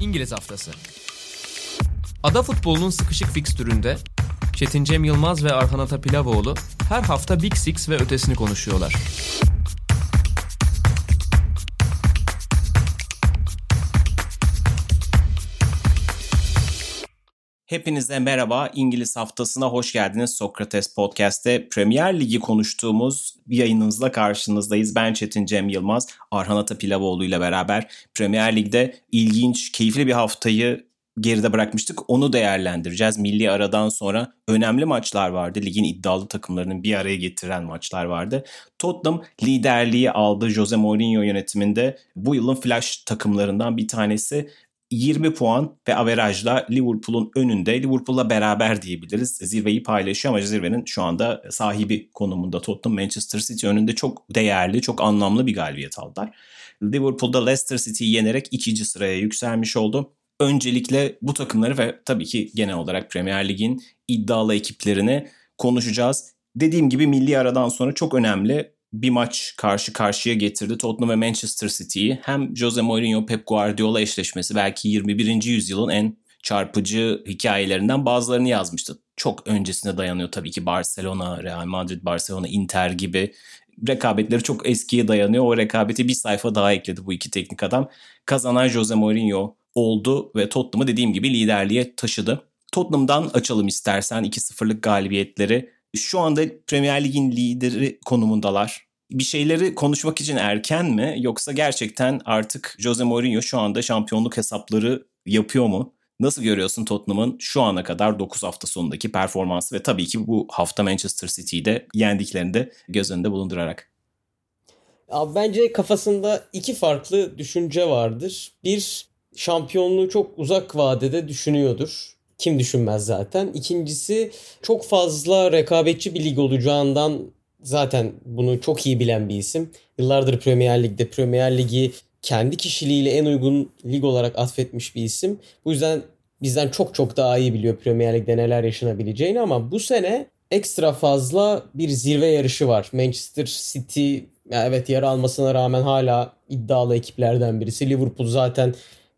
İngiliz Haftası Ada futbolunun sıkışık fikstüründe Çetin Cem Yılmaz ve Arhan Atapilavoğlu her hafta Big Six ve ötesini konuşuyorlar. Hepinize merhaba. İngiliz haftasına hoş geldiniz. Sokrates Podcast'te Premier Ligi konuştuğumuz yayınımızla karşınızdayız. Ben Çetin Cem Yılmaz, Arhan Atapilavoğlu ile beraber Premier Lig'de ilginç, keyifli bir haftayı geride bırakmıştık. Onu değerlendireceğiz. Milli aradan sonra önemli maçlar vardı. Ligin iddialı takımlarının bir araya getiren maçlar vardı. Tottenham liderliği aldı Jose Mourinho yönetiminde. Bu yılın flash takımlarından bir tanesi 20 puan ve averajla Liverpool'un önünde. Liverpool'la beraber diyebiliriz. Zirveyi paylaşıyor ama zirvenin şu anda sahibi konumunda Tottenham Manchester City önünde çok değerli, çok anlamlı bir galibiyet aldılar. Liverpool'da Leicester City'yi yenerek ikinci sıraya yükselmiş oldu. Öncelikle bu takımları ve tabii ki genel olarak Premier Lig'in iddialı ekiplerini konuşacağız. Dediğim gibi milli aradan sonra çok önemli bir maç karşı karşıya getirdi Tottenham ve Manchester City'yi. Hem Jose Mourinho Pep Guardiola eşleşmesi belki 21. yüzyılın en çarpıcı hikayelerinden bazılarını yazmıştı. Çok öncesine dayanıyor tabii ki Barcelona, Real Madrid, Barcelona, Inter gibi rekabetleri çok eskiye dayanıyor. O rekabeti bir sayfa daha ekledi bu iki teknik adam. Kazanan Jose Mourinho oldu ve Tottenham'ı dediğim gibi liderliğe taşıdı. Tottenham'dan açalım istersen 2-0'lık galibiyetleri. Şu anda Premier Lig'in lideri konumundalar. Bir şeyleri konuşmak için erken mi yoksa gerçekten artık Jose Mourinho şu anda şampiyonluk hesapları yapıyor mu? Nasıl görüyorsun Tottenham'ın şu ana kadar 9 hafta sonundaki performansı ve tabii ki bu hafta Manchester City'yi de yendiklerini de göz önünde bulundurarak? Abi bence kafasında iki farklı düşünce vardır. Bir şampiyonluğu çok uzak vadede düşünüyordur. Kim düşünmez zaten. İkincisi çok fazla rekabetçi bir lig olacağından zaten bunu çok iyi bilen bir isim. Yıllardır Premier Lig'de Premier Ligi kendi kişiliğiyle en uygun lig olarak atfetmiş bir isim. Bu yüzden bizden çok çok daha iyi biliyor Premier Lig'de neler yaşanabileceğini ama bu sene ekstra fazla bir zirve yarışı var. Manchester City evet yer almasına rağmen hala iddialı ekiplerden birisi. Liverpool zaten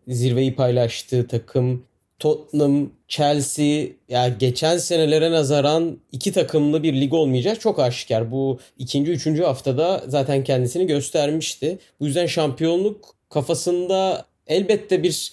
zirveyi paylaştığı takım. Tottenham, Chelsea ya geçen senelere nazaran iki takımlı bir lig olmayacak çok aşikar. Bu ikinci, üçüncü haftada zaten kendisini göstermişti. Bu yüzden şampiyonluk kafasında elbette bir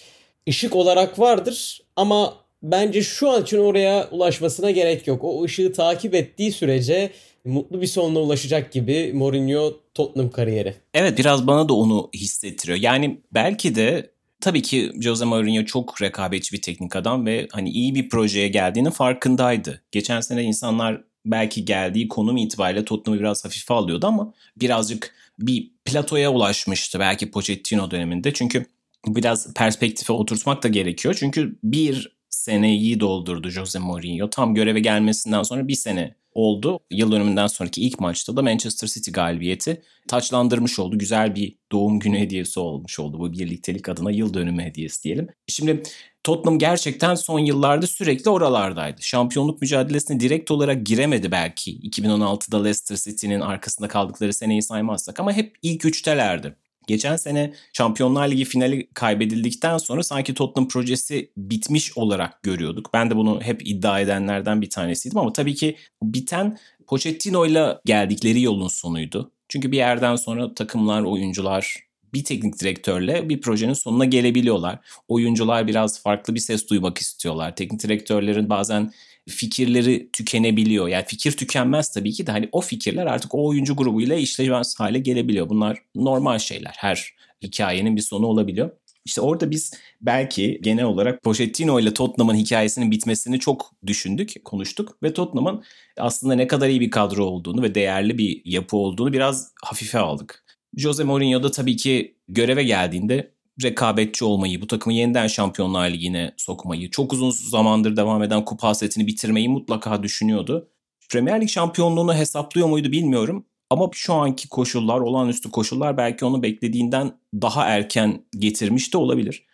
ışık olarak vardır ama bence şu an için oraya ulaşmasına gerek yok. O ışığı takip ettiği sürece mutlu bir sonuna ulaşacak gibi Mourinho Tottenham kariyeri. Evet biraz bana da onu hissettiriyor. Yani belki de Tabii ki Jose Mourinho çok rekabetçi bir teknik adam ve hani iyi bir projeye geldiğinin farkındaydı. Geçen sene insanlar belki geldiği konum itibariyle Tottenham'ı biraz hafife alıyordu ama birazcık bir platoya ulaşmıştı belki Pochettino döneminde. Çünkü biraz perspektife oturtmak da gerekiyor. Çünkü bir seneyi doldurdu Jose Mourinho. Tam göreve gelmesinden sonra bir sene oldu. Yıl dönümünden sonraki ilk maçta da Manchester City galibiyeti taçlandırmış oldu. Güzel bir doğum günü hediyesi olmuş oldu bu birliktelik adına yıl dönümü hediyesi diyelim. Şimdi Tottenham gerçekten son yıllarda sürekli oralardaydı. Şampiyonluk mücadelesine direkt olarak giremedi belki. 2016'da Leicester City'nin arkasında kaldıkları seneyi saymazsak ama hep ilk üçtelerdi. Geçen sene Şampiyonlar Ligi finali kaybedildikten sonra sanki Tottenham projesi bitmiş olarak görüyorduk. Ben de bunu hep iddia edenlerden bir tanesiydim ama tabii ki biten Pochettino ile geldikleri yolun sonuydu. Çünkü bir yerden sonra takımlar, oyuncular bir teknik direktörle bir projenin sonuna gelebiliyorlar. Oyuncular biraz farklı bir ses duymak istiyorlar. Teknik direktörlerin bazen fikirleri tükenebiliyor. Yani fikir tükenmez tabii ki de hani o fikirler artık o oyuncu grubuyla işlevmez hale gelebiliyor. Bunlar normal şeyler. Her hikayenin bir sonu olabiliyor. İşte orada biz belki genel olarak Pochettino ile Tottenham'ın hikayesinin bitmesini çok düşündük, konuştuk ve Tottenham'ın aslında ne kadar iyi bir kadro olduğunu ve değerli bir yapı olduğunu biraz hafife aldık. Jose Mourinho da tabii ki göreve geldiğinde rekabetçi olmayı, bu takımı yeniden Şampiyonlar Ligi'ne sokmayı, çok uzun zamandır devam eden kupa hasretini bitirmeyi mutlaka düşünüyordu. Premier Lig şampiyonluğunu hesaplıyor muydu bilmiyorum. Ama şu anki koşullar, olağanüstü koşullar belki onu beklediğinden daha erken getirmiş de olabilir.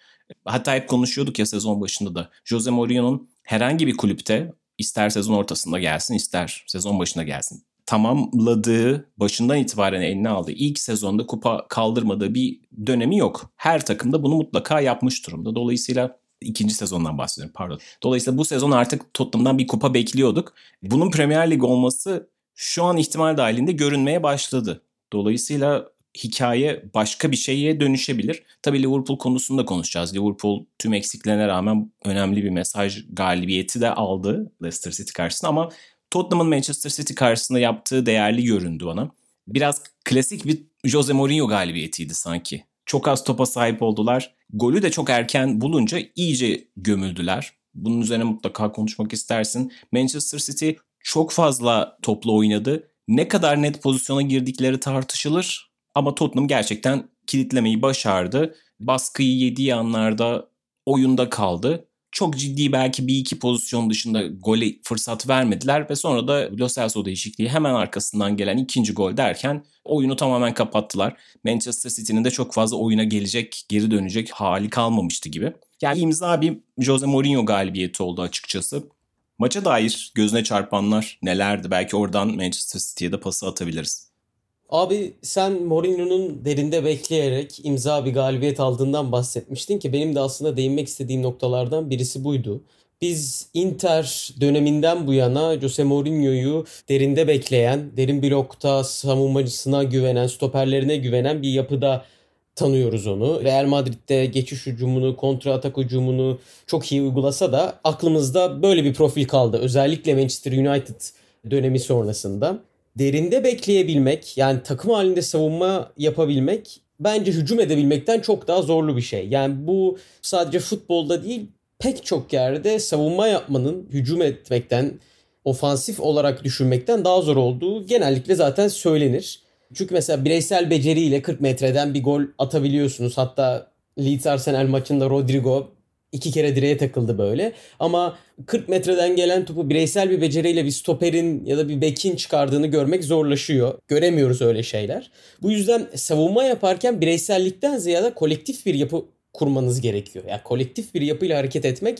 Hatta hep konuşuyorduk ya sezon başında da. Jose Mourinho'nun herhangi bir kulüpte ister sezon ortasında gelsin ister sezon başında gelsin tamamladığı, başından itibaren eline aldığı ilk sezonda kupa kaldırmadığı bir dönemi yok. Her takımda bunu mutlaka yapmış durumda. Dolayısıyla ikinci sezondan bahsediyorum pardon. Dolayısıyla bu sezon artık Tottenham'dan bir kupa bekliyorduk. Bunun Premier Lig olması şu an ihtimal dahilinde görünmeye başladı. Dolayısıyla hikaye başka bir şeye dönüşebilir. Tabii Liverpool konusunda konuşacağız. Liverpool tüm eksiklerine rağmen önemli bir mesaj galibiyeti de aldı Leicester City karşısında ama Tottenham'ın Manchester City karşısında yaptığı değerli göründü bana. Biraz klasik bir Jose Mourinho galibiyetiydi sanki. Çok az topa sahip oldular. Golü de çok erken bulunca iyice gömüldüler. Bunun üzerine mutlaka konuşmak istersin. Manchester City çok fazla topla oynadı. Ne kadar net pozisyona girdikleri tartışılır ama Tottenham gerçekten kilitlemeyi başardı. Baskıyı yediği anlarda oyunda kaldı. Çok ciddi belki bir iki pozisyon dışında gole fırsat vermediler ve sonra da Lo Celso değişikliği hemen arkasından gelen ikinci gol derken oyunu tamamen kapattılar. Manchester City'nin de çok fazla oyuna gelecek, geri dönecek hali kalmamıştı gibi. Yani imza bir Jose Mourinho galibiyeti oldu açıkçası. Maça dair gözüne çarpanlar nelerdi? Belki oradan Manchester City'ye de pası atabiliriz. Abi sen Mourinho'nun derinde bekleyerek imza bir galibiyet aldığından bahsetmiştin ki benim de aslında değinmek istediğim noktalardan birisi buydu. Biz Inter döneminden bu yana Jose Mourinho'yu derinde bekleyen, derin blokta savunmacısına güvenen, stoperlerine güvenen bir yapıda tanıyoruz onu. Real Madrid'de geçiş hücumunu, kontra atak hücumunu çok iyi uygulasa da aklımızda böyle bir profil kaldı. Özellikle Manchester United dönemi sonrasında derinde bekleyebilmek yani takım halinde savunma yapabilmek bence hücum edebilmekten çok daha zorlu bir şey. Yani bu sadece futbolda değil pek çok yerde savunma yapmanın hücum etmekten ofansif olarak düşünmekten daha zor olduğu genellikle zaten söylenir. Çünkü mesela bireysel beceriyle 40 metreden bir gol atabiliyorsunuz. Hatta Leeds Arsenal maçında Rodrigo iki kere direğe takıldı böyle. Ama 40 metreden gelen topu bireysel bir beceriyle bir stoperin ya da bir bekin çıkardığını görmek zorlaşıyor. Göremiyoruz öyle şeyler. Bu yüzden savunma yaparken bireysellikten ziyade kolektif bir yapı kurmanız gerekiyor. Yani kolektif bir yapıyla hareket etmek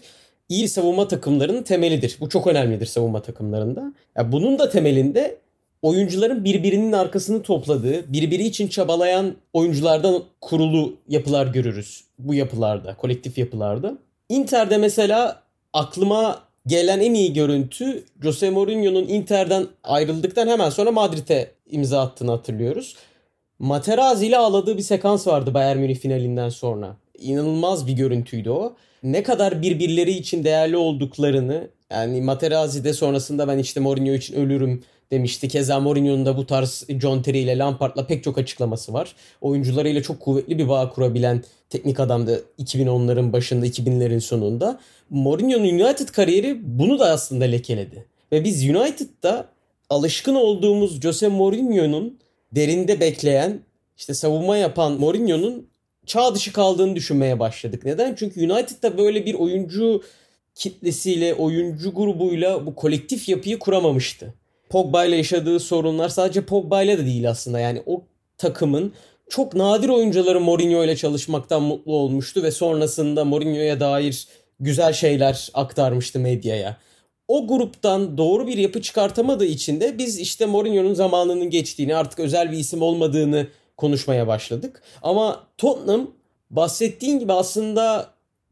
iyi savunma takımlarının temelidir. Bu çok önemlidir savunma takımlarında. Yani bunun da temelinde oyuncuların birbirinin arkasını topladığı, birbiri için çabalayan oyunculardan kurulu yapılar görürüz bu yapılarda, kolektif yapılarda. Inter'de mesela aklıma gelen en iyi görüntü Jose Mourinho'nun Inter'den ayrıldıktan hemen sonra Madrid'e imza attığını hatırlıyoruz. Materazzi ile ağladığı bir sekans vardı Bayern Münih finalinden sonra. İnanılmaz bir görüntüydü o. Ne kadar birbirleri için değerli olduklarını yani Materazzi de sonrasında ben işte Mourinho için ölürüm demişti. Keza Mourinho'nun da bu tarz John Terry ile Lampard'la pek çok açıklaması var. Oyuncularıyla çok kuvvetli bir bağ kurabilen teknik adamdı 2010'ların başında 2000'lerin sonunda. Mourinho'nun United kariyeri bunu da aslında lekeledi. Ve biz United'da alışkın olduğumuz Jose Mourinho'nun derinde bekleyen işte savunma yapan Mourinho'nun çağ dışı kaldığını düşünmeye başladık. Neden? Çünkü United'da böyle bir oyuncu kitlesiyle, oyuncu grubuyla bu kolektif yapıyı kuramamıştı. Pogba ile yaşadığı sorunlar sadece Pogba ile de değil aslında. Yani o takımın çok nadir oyuncuları Mourinho ile çalışmaktan mutlu olmuştu ve sonrasında Mourinho'ya dair güzel şeyler aktarmıştı medyaya. O gruptan doğru bir yapı çıkartamadığı için de biz işte Mourinho'nun zamanının geçtiğini, artık özel bir isim olmadığını konuşmaya başladık. Ama Tottenham bahsettiğin gibi aslında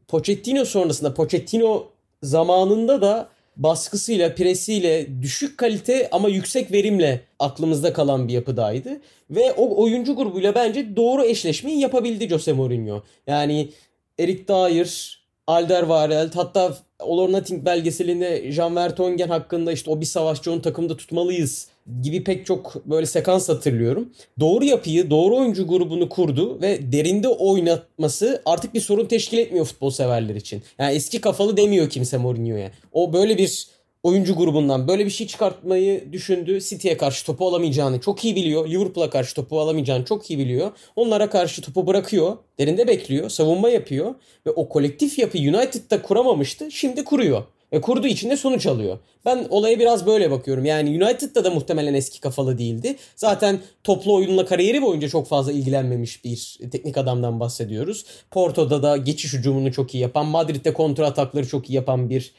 Pochettino sonrasında Pochettino zamanında da baskısıyla, presiyle, düşük kalite ama yüksek verimle aklımızda kalan bir yapıdaydı. Ve o oyuncu grubuyla bence doğru eşleşmeyi yapabildi Jose Mourinho. Yani Erik Dyer, Alderweireld hatta All or Nothing belgeselinde Jean Vertonghen hakkında işte o bir savaşçı onu takımda tutmalıyız gibi pek çok böyle sekans hatırlıyorum. Doğru yapıyı, doğru oyuncu grubunu kurdu ve derinde oynatması artık bir sorun teşkil etmiyor futbol severler için. Yani eski kafalı demiyor kimse Mourinho'ya. O böyle bir oyuncu grubundan böyle bir şey çıkartmayı düşündü. City'ye karşı topu alamayacağını çok iyi biliyor. Liverpool'a karşı topu alamayacağını çok iyi biliyor. Onlara karşı topu bırakıyor. Derinde bekliyor. Savunma yapıyor. Ve o kolektif yapı United'da kuramamıştı. Şimdi kuruyor. Ve kurduğu için sonuç alıyor. Ben olaya biraz böyle bakıyorum. Yani United'da da muhtemelen eski kafalı değildi. Zaten toplu oyunla kariyeri boyunca çok fazla ilgilenmemiş bir teknik adamdan bahsediyoruz. Porto'da da geçiş hücumunu çok iyi yapan, Madrid'de kontra atakları çok iyi yapan bir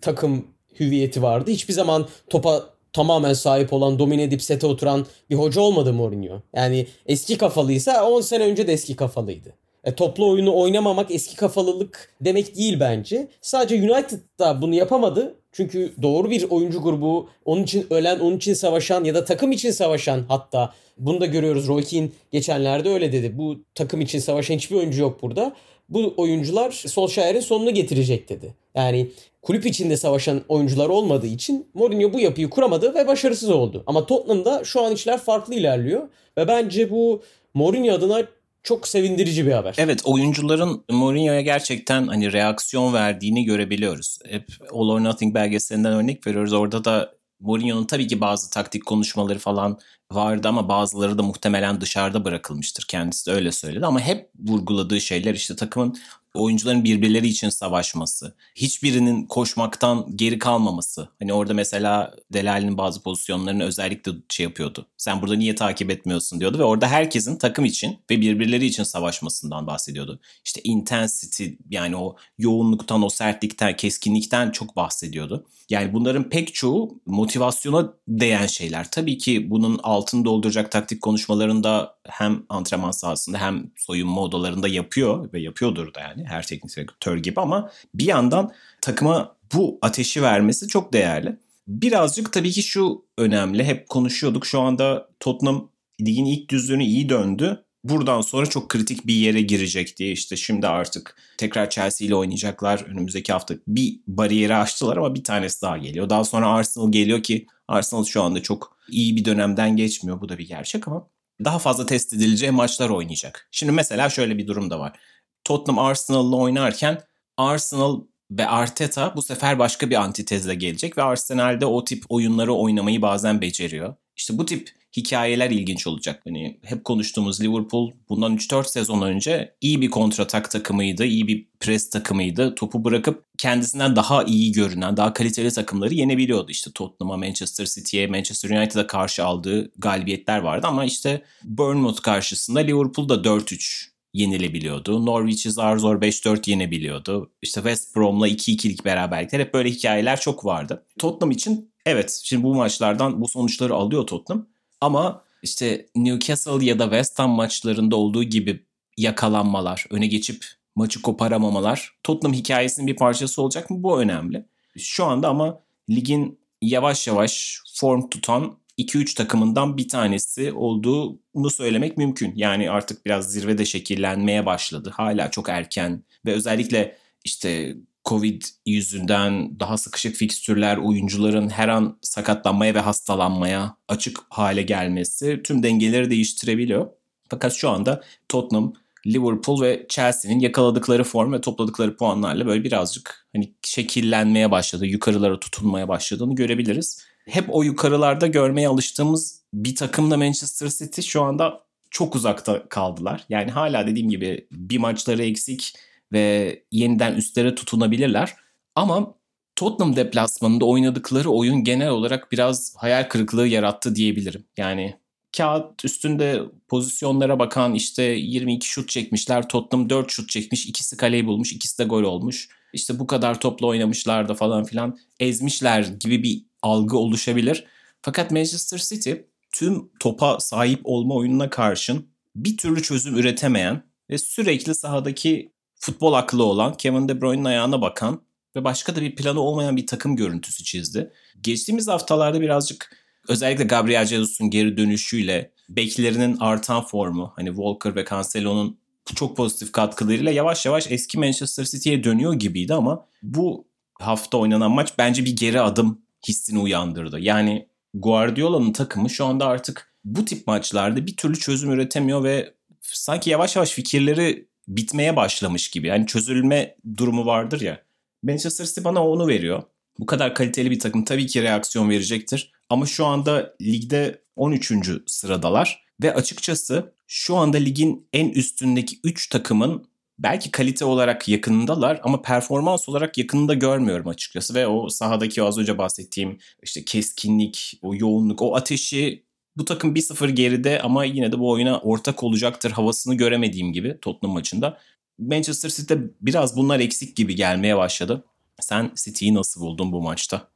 takım hüviyeti vardı. Hiçbir zaman topa tamamen sahip olan, domine edip sete oturan bir hoca olmadı Mourinho. Yani eski kafalıysa 10 sene önce de eski kafalıydı. E, toplu oyunu oynamamak eski kafalılık demek değil bence. Sadece United da bunu yapamadı. Çünkü doğru bir oyuncu grubu, onun için ölen, onun için savaşan ya da takım için savaşan hatta bunu da görüyoruz. Roy Keane geçenlerde öyle dedi. Bu takım için savaşan hiçbir oyuncu yok burada. Bu oyuncular Solskjaer'in sonunu getirecek dedi. Yani kulüp içinde savaşan oyuncular olmadığı için Mourinho bu yapıyı kuramadı ve başarısız oldu. Ama Tottenham'da şu an işler farklı ilerliyor ve bence bu Mourinho adına çok sevindirici bir haber. Evet oyuncuların Mourinho'ya gerçekten hani reaksiyon verdiğini görebiliyoruz. Hep All or Nothing belgeselinden örnek veriyoruz. Orada da Mourinho'nun tabii ki bazı taktik konuşmaları falan vardı ama bazıları da muhtemelen dışarıda bırakılmıştır. Kendisi de öyle söyledi ama hep vurguladığı şeyler işte takımın oyuncuların birbirleri için savaşması, hiçbirinin koşmaktan geri kalmaması. Hani orada mesela Delali'nin bazı pozisyonlarını özellikle şey yapıyordu. Sen burada niye takip etmiyorsun diyordu ve orada herkesin takım için ve birbirleri için savaşmasından bahsediyordu. İşte intensity yani o yoğunluktan, o sertlikten, keskinlikten çok bahsediyordu. Yani bunların pek çoğu motivasyona değen şeyler. Tabii ki bunun altını dolduracak taktik konuşmalarında hem antrenman sahasında hem soyunma odalarında yapıyor ve yapıyordur da yani her teknik direktör gibi ama bir yandan takıma bu ateşi vermesi çok değerli. Birazcık tabii ki şu önemli. Hep konuşuyorduk. Şu anda Tottenham ligin ilk düzlüğünü iyi döndü. Buradan sonra çok kritik bir yere girecek diye işte şimdi artık tekrar Chelsea ile oynayacaklar. Önümüzdeki hafta bir bariyeri aştılar ama bir tanesi daha geliyor. Daha sonra Arsenal geliyor ki Arsenal şu anda çok iyi bir dönemden geçmiyor. Bu da bir gerçek ama daha fazla test edileceği maçlar oynayacak. Şimdi mesela şöyle bir durum da var. Tottenham Arsenal'la oynarken Arsenal ve Arteta bu sefer başka bir antitezle gelecek ve Arsenal'de o tip oyunları oynamayı bazen beceriyor. İşte bu tip hikayeler ilginç olacak. Hani hep konuştuğumuz Liverpool bundan 3-4 sezon önce iyi bir kontratak takımıydı, iyi bir pres takımıydı. Topu bırakıp kendisinden daha iyi görünen, daha kaliteli takımları yenebiliyordu. İşte Tottenham'a, Manchester City'ye, Manchester United'a karşı aldığı galibiyetler vardı ama işte Bournemouth karşısında Liverpool da 4-3 yenilebiliyordu. Norwich'i zar zor 5-4 yenebiliyordu. İşte West Brom'la 2-2'lik beraberlikler hep böyle hikayeler çok vardı. Tottenham için evet şimdi bu maçlardan bu sonuçları alıyor Tottenham. Ama işte Newcastle ya da West Ham maçlarında olduğu gibi yakalanmalar, öne geçip maçı koparamamalar Tottenham hikayesinin bir parçası olacak mı? Bu önemli. Şu anda ama ligin yavaş yavaş form tutan 2-3 takımından bir tanesi olduğunu söylemek mümkün. Yani artık biraz zirvede şekillenmeye başladı. Hala çok erken ve özellikle işte Covid yüzünden daha sıkışık fikstürler, oyuncuların her an sakatlanmaya ve hastalanmaya açık hale gelmesi tüm dengeleri değiştirebiliyor. Fakat şu anda Tottenham, Liverpool ve Chelsea'nin yakaladıkları form ve topladıkları puanlarla böyle birazcık hani şekillenmeye başladı, yukarılara tutunmaya başladığını görebiliriz. Hep o yukarılarda görmeye alıştığımız bir takımla Manchester City şu anda çok uzakta kaldılar. Yani hala dediğim gibi bir maçları eksik ve yeniden üstlere tutunabilirler. Ama Tottenham deplasmanında oynadıkları oyun genel olarak biraz hayal kırıklığı yarattı diyebilirim. Yani kağıt üstünde pozisyonlara bakan işte 22 şut çekmişler. Tottenham 4 şut çekmiş. ikisi kaleyi bulmuş. ikisi de gol olmuş. İşte bu kadar topla oynamışlar da falan filan ezmişler gibi bir algı oluşabilir. Fakat Manchester City tüm topa sahip olma oyununa karşın bir türlü çözüm üretemeyen ve sürekli sahadaki futbol aklı olan Kevin De Bruyne'in ayağına bakan ve başka da bir planı olmayan bir takım görüntüsü çizdi. Geçtiğimiz haftalarda birazcık özellikle Gabriel Jesus'un geri dönüşüyle beklerinin artan formu hani Walker ve Cancelo'nun çok pozitif katkılarıyla yavaş yavaş eski Manchester City'ye dönüyor gibiydi ama bu hafta oynanan maç bence bir geri adım hissini uyandırdı. Yani Guardiola'nın takımı şu anda artık bu tip maçlarda bir türlü çözüm üretemiyor ve sanki yavaş yavaş fikirleri bitmeye başlamış gibi. Yani çözülme durumu vardır ya. Manchester City bana onu veriyor. Bu kadar kaliteli bir takım tabii ki reaksiyon verecektir. Ama şu anda ligde 13. sıradalar. Ve açıkçası şu anda ligin en üstündeki 3 takımın belki kalite olarak yakınındalar ama performans olarak yakınında görmüyorum açıkçası. Ve o sahadaki az önce bahsettiğim işte keskinlik, o yoğunluk, o ateşi bu takım 1-0 geride ama yine de bu oyuna ortak olacaktır havasını göremediğim gibi Tottenham maçında. Manchester City'de biraz bunlar eksik gibi gelmeye başladı. Sen City'yi nasıl buldun bu maçta?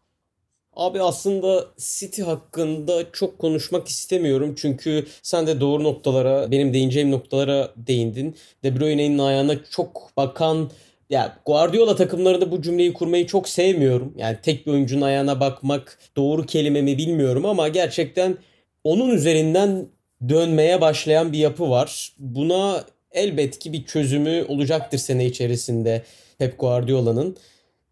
Abi aslında City hakkında çok konuşmak istemiyorum. Çünkü sen de doğru noktalara, benim değineceğim noktalara değindin. De Bruyne'nin ayağına çok bakan ya Guardiola takımlarında bu cümleyi kurmayı çok sevmiyorum. Yani tek bir oyuncunun ayağına bakmak doğru kelime mi bilmiyorum ama gerçekten onun üzerinden dönmeye başlayan bir yapı var. Buna elbet ki bir çözümü olacaktır sene içerisinde Pep Guardiola'nın.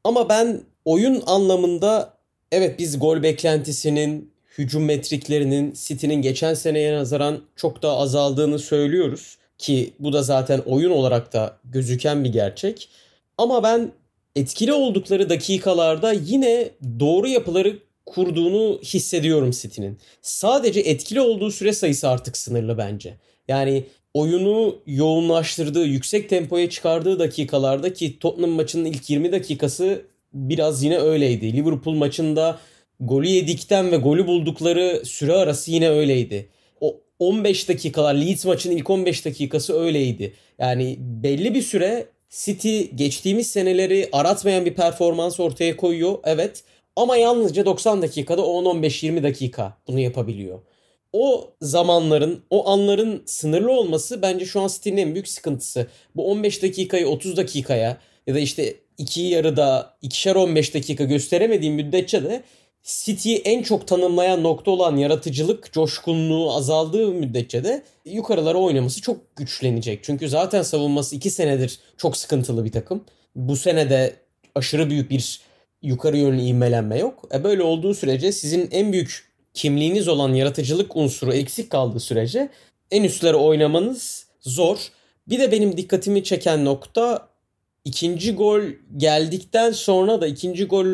Ama ben oyun anlamında evet biz gol beklentisinin, hücum metriklerinin City'nin geçen seneye nazaran çok daha azaldığını söylüyoruz ki bu da zaten oyun olarak da gözüken bir gerçek. Ama ben etkili oldukları dakikalarda yine doğru yapıları kurduğunu hissediyorum City'nin. Sadece etkili olduğu süre sayısı artık sınırlı bence. Yani oyunu yoğunlaştırdığı, yüksek tempoya çıkardığı dakikalarda ki Tottenham maçının ilk 20 dakikası biraz yine öyleydi. Liverpool maçında golü yedikten ve golü buldukları süre arası yine öyleydi. O 15 dakikalar Leeds maçının ilk 15 dakikası öyleydi. Yani belli bir süre City geçtiğimiz seneleri aratmayan bir performans ortaya koyuyor. Evet. Ama yalnızca 90 dakikada 10-15-20 dakika bunu yapabiliyor. O zamanların, o anların sınırlı olması bence şu an City'nin en büyük sıkıntısı. Bu 15 dakikayı 30 dakikaya ya da işte iki yarıda ikişer 15 dakika gösteremediğim müddetçe de City'yi en çok tanımlayan nokta olan yaratıcılık, coşkunluğu azaldığı müddetçe de yukarılara oynaması çok güçlenecek. Çünkü zaten savunması 2 senedir çok sıkıntılı bir takım. Bu sene de aşırı büyük bir yukarı yönlü ivmelenme yok. E böyle olduğu sürece sizin en büyük kimliğiniz olan yaratıcılık unsuru eksik kaldığı sürece en üstlere oynamanız zor. Bir de benim dikkatimi çeken nokta ikinci gol geldikten sonra da ikinci gol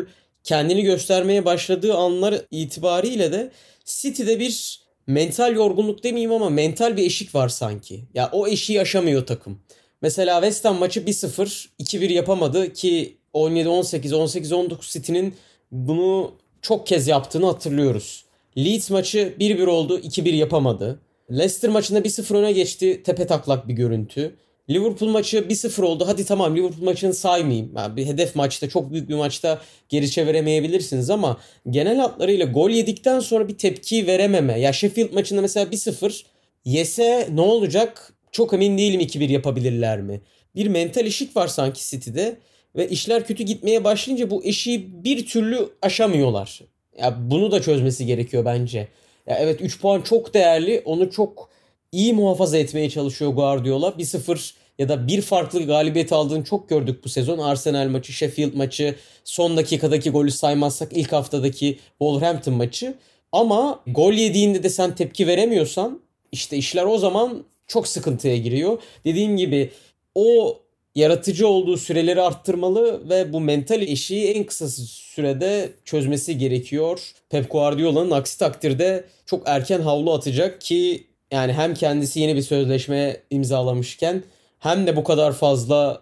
kendini göstermeye başladığı anlar itibariyle de City'de bir mental yorgunluk demeyeyim ama mental bir eşik var sanki. Ya o eşiği aşamıyor takım. Mesela West Ham maçı 1-0, 2-1 yapamadı ki 17-18, 18-19 City'nin bunu çok kez yaptığını hatırlıyoruz. Leeds maçı 1-1 oldu, 2-1 yapamadı. Leicester maçında 1-0 öne geçti, tepe taklak bir görüntü. Liverpool maçı 1-0 oldu. Hadi tamam Liverpool maçını saymayayım. Yani bir hedef maçta çok büyük bir maçta geri çeviremeyebilirsiniz ama genel hatlarıyla gol yedikten sonra bir tepki verememe. Ya Sheffield maçında mesela 1-0 yese ne olacak? Çok emin değilim 2-1 yapabilirler mi? Bir mental eşik var sanki City'de ve işler kötü gitmeye başlayınca bu eşiği bir türlü aşamıyorlar. Ya bunu da çözmesi gerekiyor bence. Ya evet 3 puan çok değerli. Onu çok iyi muhafaza etmeye çalışıyor Guardiola. 1-0 ya da bir farklı galibiyet aldığını çok gördük bu sezon. Arsenal maçı, Sheffield maçı, son dakikadaki golü saymazsak ilk haftadaki Wolverhampton maçı. Ama gol yediğinde de sen tepki veremiyorsan işte işler o zaman çok sıkıntıya giriyor. Dediğim gibi o yaratıcı olduğu süreleri arttırmalı ve bu mental eşiği en kısa sürede çözmesi gerekiyor. Pep Guardiola'nın aksi takdirde çok erken havlu atacak ki yani hem kendisi yeni bir sözleşme imzalamışken hem de bu kadar fazla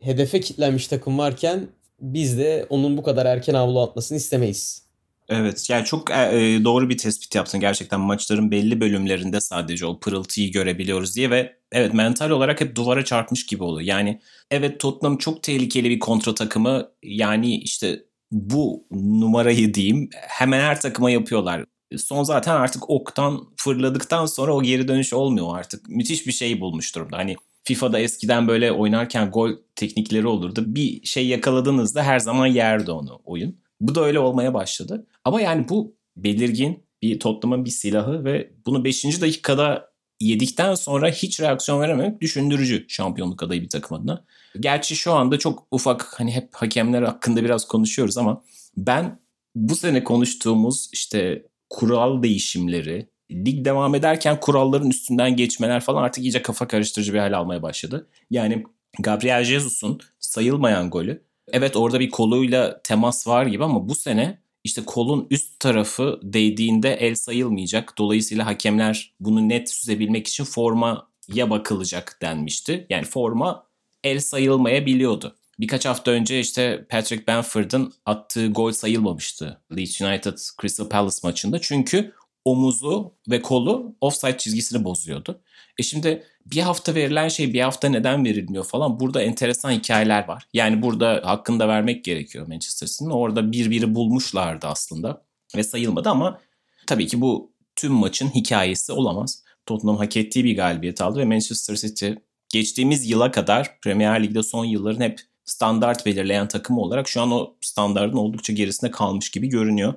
hedefe kitlenmiş takım varken biz de onun bu kadar erken havlu atmasını istemeyiz. Evet yani çok e, e, doğru bir tespit yaptın gerçekten maçların belli bölümlerinde sadece o pırıltıyı görebiliyoruz diye ve evet mental olarak hep duvara çarpmış gibi oluyor. Yani evet Tottenham çok tehlikeli bir kontra takımı yani işte bu numarayı diyeyim hemen her takıma yapıyorlar son zaten artık oktan fırladıktan sonra o geri dönüş olmuyor artık. Müthiş bir şey bulmuş durumda. Hani FIFA'da eskiden böyle oynarken gol teknikleri olurdu. Bir şey yakaladığınızda her zaman yerdi onu oyun. Bu da öyle olmaya başladı. Ama yani bu belirgin bir Tottenham'ın bir silahı ve bunu 5. dakikada yedikten sonra hiç reaksiyon verememek düşündürücü şampiyonluk adayı bir takım adına. Gerçi şu anda çok ufak hani hep hakemler hakkında biraz konuşuyoruz ama ben bu sene konuştuğumuz işte kural değişimleri, lig devam ederken kuralların üstünden geçmeler falan artık iyice kafa karıştırıcı bir hal almaya başladı. Yani Gabriel Jesus'un sayılmayan golü. Evet orada bir koluyla temas var gibi ama bu sene işte kolun üst tarafı değdiğinde el sayılmayacak. Dolayısıyla hakemler bunu net süzebilmek için formaya bakılacak denmişti. Yani forma el sayılmayabiliyordu. Birkaç hafta önce işte Patrick Bamford'ın attığı gol sayılmamıştı Leeds United Crystal Palace maçında. Çünkü omuzu ve kolu offside çizgisini bozuyordu. E şimdi bir hafta verilen şey bir hafta neden verilmiyor falan burada enteresan hikayeler var. Yani burada hakkında vermek gerekiyor Manchester City'nin. Orada bir biri bulmuşlardı aslında. ve sayılmadı ama tabii ki bu tüm maçın hikayesi olamaz. Tottenham hak ettiği bir galibiyet aldı ve Manchester City geçtiğimiz yıla kadar Premier Lig'de son yılların hep standart belirleyen takım olarak şu an o standartın oldukça gerisinde kalmış gibi görünüyor.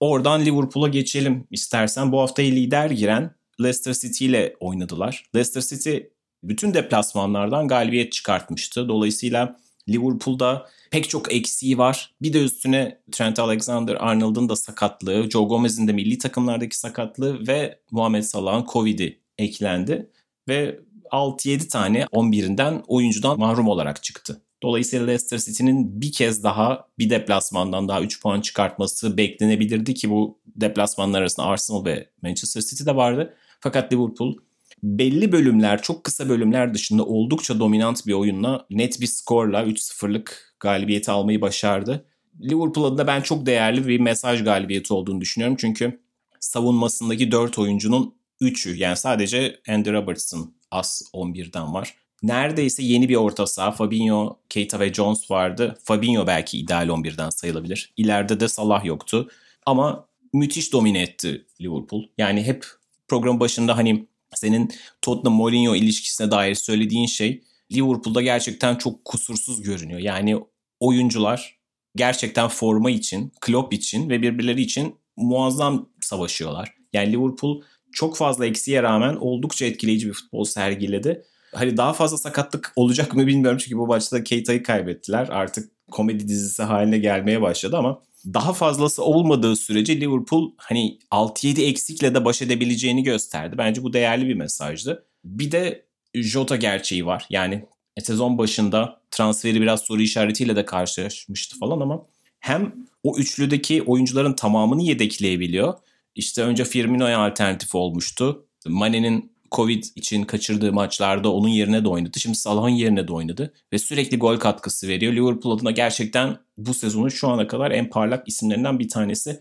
Oradan Liverpool'a geçelim istersen. Bu hafta lider giren Leicester City ile oynadılar. Leicester City bütün deplasmanlardan galibiyet çıkartmıştı. Dolayısıyla Liverpool'da pek çok eksiği var. Bir de üstüne Trent Alexander-Arnold'un da sakatlığı, Joe Gomez'in de milli takımlardaki sakatlığı ve Muhammed Salah'ın Covid'i eklendi. Ve 6-7 tane 11'inden oyuncudan mahrum olarak çıktı. Dolayısıyla Leicester City'nin bir kez daha bir deplasmandan daha 3 puan çıkartması beklenebilirdi ki bu deplasmanlar arasında Arsenal ve Manchester City de vardı. Fakat Liverpool belli bölümler, çok kısa bölümler dışında oldukça dominant bir oyunla net bir skorla 3-0'lık galibiyeti almayı başardı. Liverpool adına ben çok değerli bir mesaj galibiyeti olduğunu düşünüyorum. Çünkü savunmasındaki 4 oyuncunun 3'ü yani sadece Andy Robertson as 11'den var. Neredeyse yeni bir orta saha. Fabinho, Keita ve Jones vardı. Fabinho belki ideal 11'den sayılabilir. İleride de Salah yoktu. Ama müthiş domine etti Liverpool. Yani hep program başında hani senin Tottenham Mourinho ilişkisine dair söylediğin şey Liverpool'da gerçekten çok kusursuz görünüyor. Yani oyuncular gerçekten forma için, Klopp için ve birbirleri için muazzam savaşıyorlar. Yani Liverpool çok fazla eksiğe rağmen oldukça etkileyici bir futbol sergiledi. Hani daha fazla sakatlık olacak mı bilmiyorum çünkü bu maçta Keita'yı kaybettiler. Artık komedi dizisi haline gelmeye başladı ama daha fazlası olmadığı sürece Liverpool hani 6-7 eksikle de baş edebileceğini gösterdi. Bence bu değerli bir mesajdı. Bir de Jota gerçeği var. Yani sezon başında transferi biraz soru işaretiyle de karşılaşmıştı falan ama hem o üçlüdeki oyuncuların tamamını yedekleyebiliyor. İşte önce Firmino'ya alternatif olmuştu. Mane'nin Covid için kaçırdığı maçlarda onun yerine de oynadı. Şimdi Salah'ın yerine de oynadı. Ve sürekli gol katkısı veriyor. Liverpool adına gerçekten bu sezonun şu ana kadar en parlak isimlerinden bir tanesi.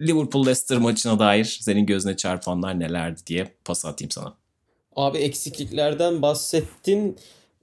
Liverpool-Leicester maçına dair senin gözüne çarpanlar nelerdi diye pas atayım sana. Abi eksikliklerden bahsettin.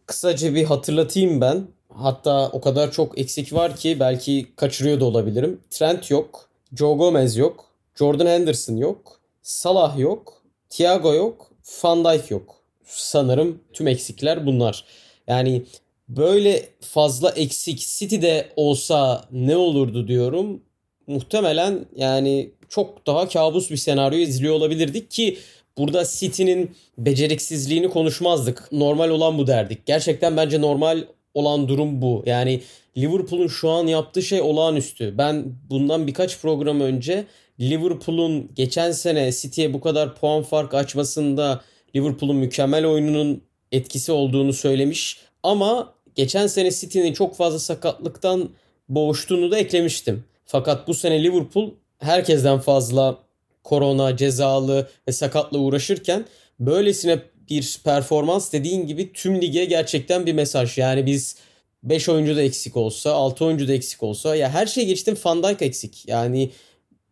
Kısaca bir hatırlatayım ben. Hatta o kadar çok eksik var ki belki kaçırıyor da olabilirim. Trent yok. Joe Gomez yok. Jordan Henderson yok. Salah yok. Thiago yok. Van Dijk yok. Sanırım tüm eksikler bunlar. Yani böyle fazla eksik City'de olsa ne olurdu diyorum. Muhtemelen yani çok daha kabus bir senaryo izliyor olabilirdik ki burada City'nin beceriksizliğini konuşmazdık. Normal olan bu derdik. Gerçekten bence normal olan durum bu. Yani Liverpool'un şu an yaptığı şey olağanüstü. Ben bundan birkaç program önce Liverpool'un geçen sene City'ye bu kadar puan fark açmasında Liverpool'un mükemmel oyununun etkisi olduğunu söylemiş. Ama geçen sene City'nin çok fazla sakatlıktan boğuştuğunu da eklemiştim. Fakat bu sene Liverpool herkesten fazla korona, cezalı ve sakatla uğraşırken böylesine bir performans dediğin gibi tüm lige gerçekten bir mesaj. Yani biz 5 oyuncu da eksik olsa, 6 oyuncu da eksik olsa ya her şey geçtim Van Dijk eksik. Yani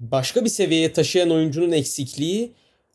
başka bir seviyeye taşıyan oyuncunun eksikliği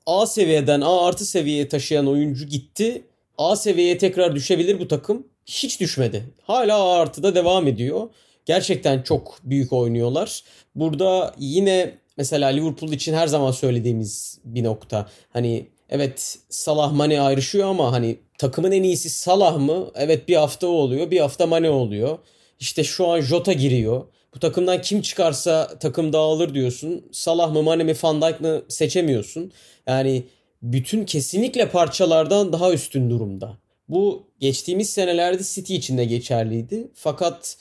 A seviyeden A artı seviyeye taşıyan oyuncu gitti. A seviyeye tekrar düşebilir bu takım. Hiç düşmedi. Hala A artıda devam ediyor. Gerçekten çok büyük oynuyorlar. Burada yine mesela Liverpool için her zaman söylediğimiz bir nokta. Hani evet Salah Mane ayrışıyor ama hani takımın en iyisi Salah mı? Evet bir hafta o oluyor. Bir hafta Mane oluyor. İşte şu an Jota giriyor. Bu takımdan kim çıkarsa takım dağılır diyorsun. Salah mı Mane mi Van Dijk mı seçemiyorsun. Yani bütün kesinlikle parçalardan daha üstün durumda. Bu geçtiğimiz senelerde City için de geçerliydi. Fakat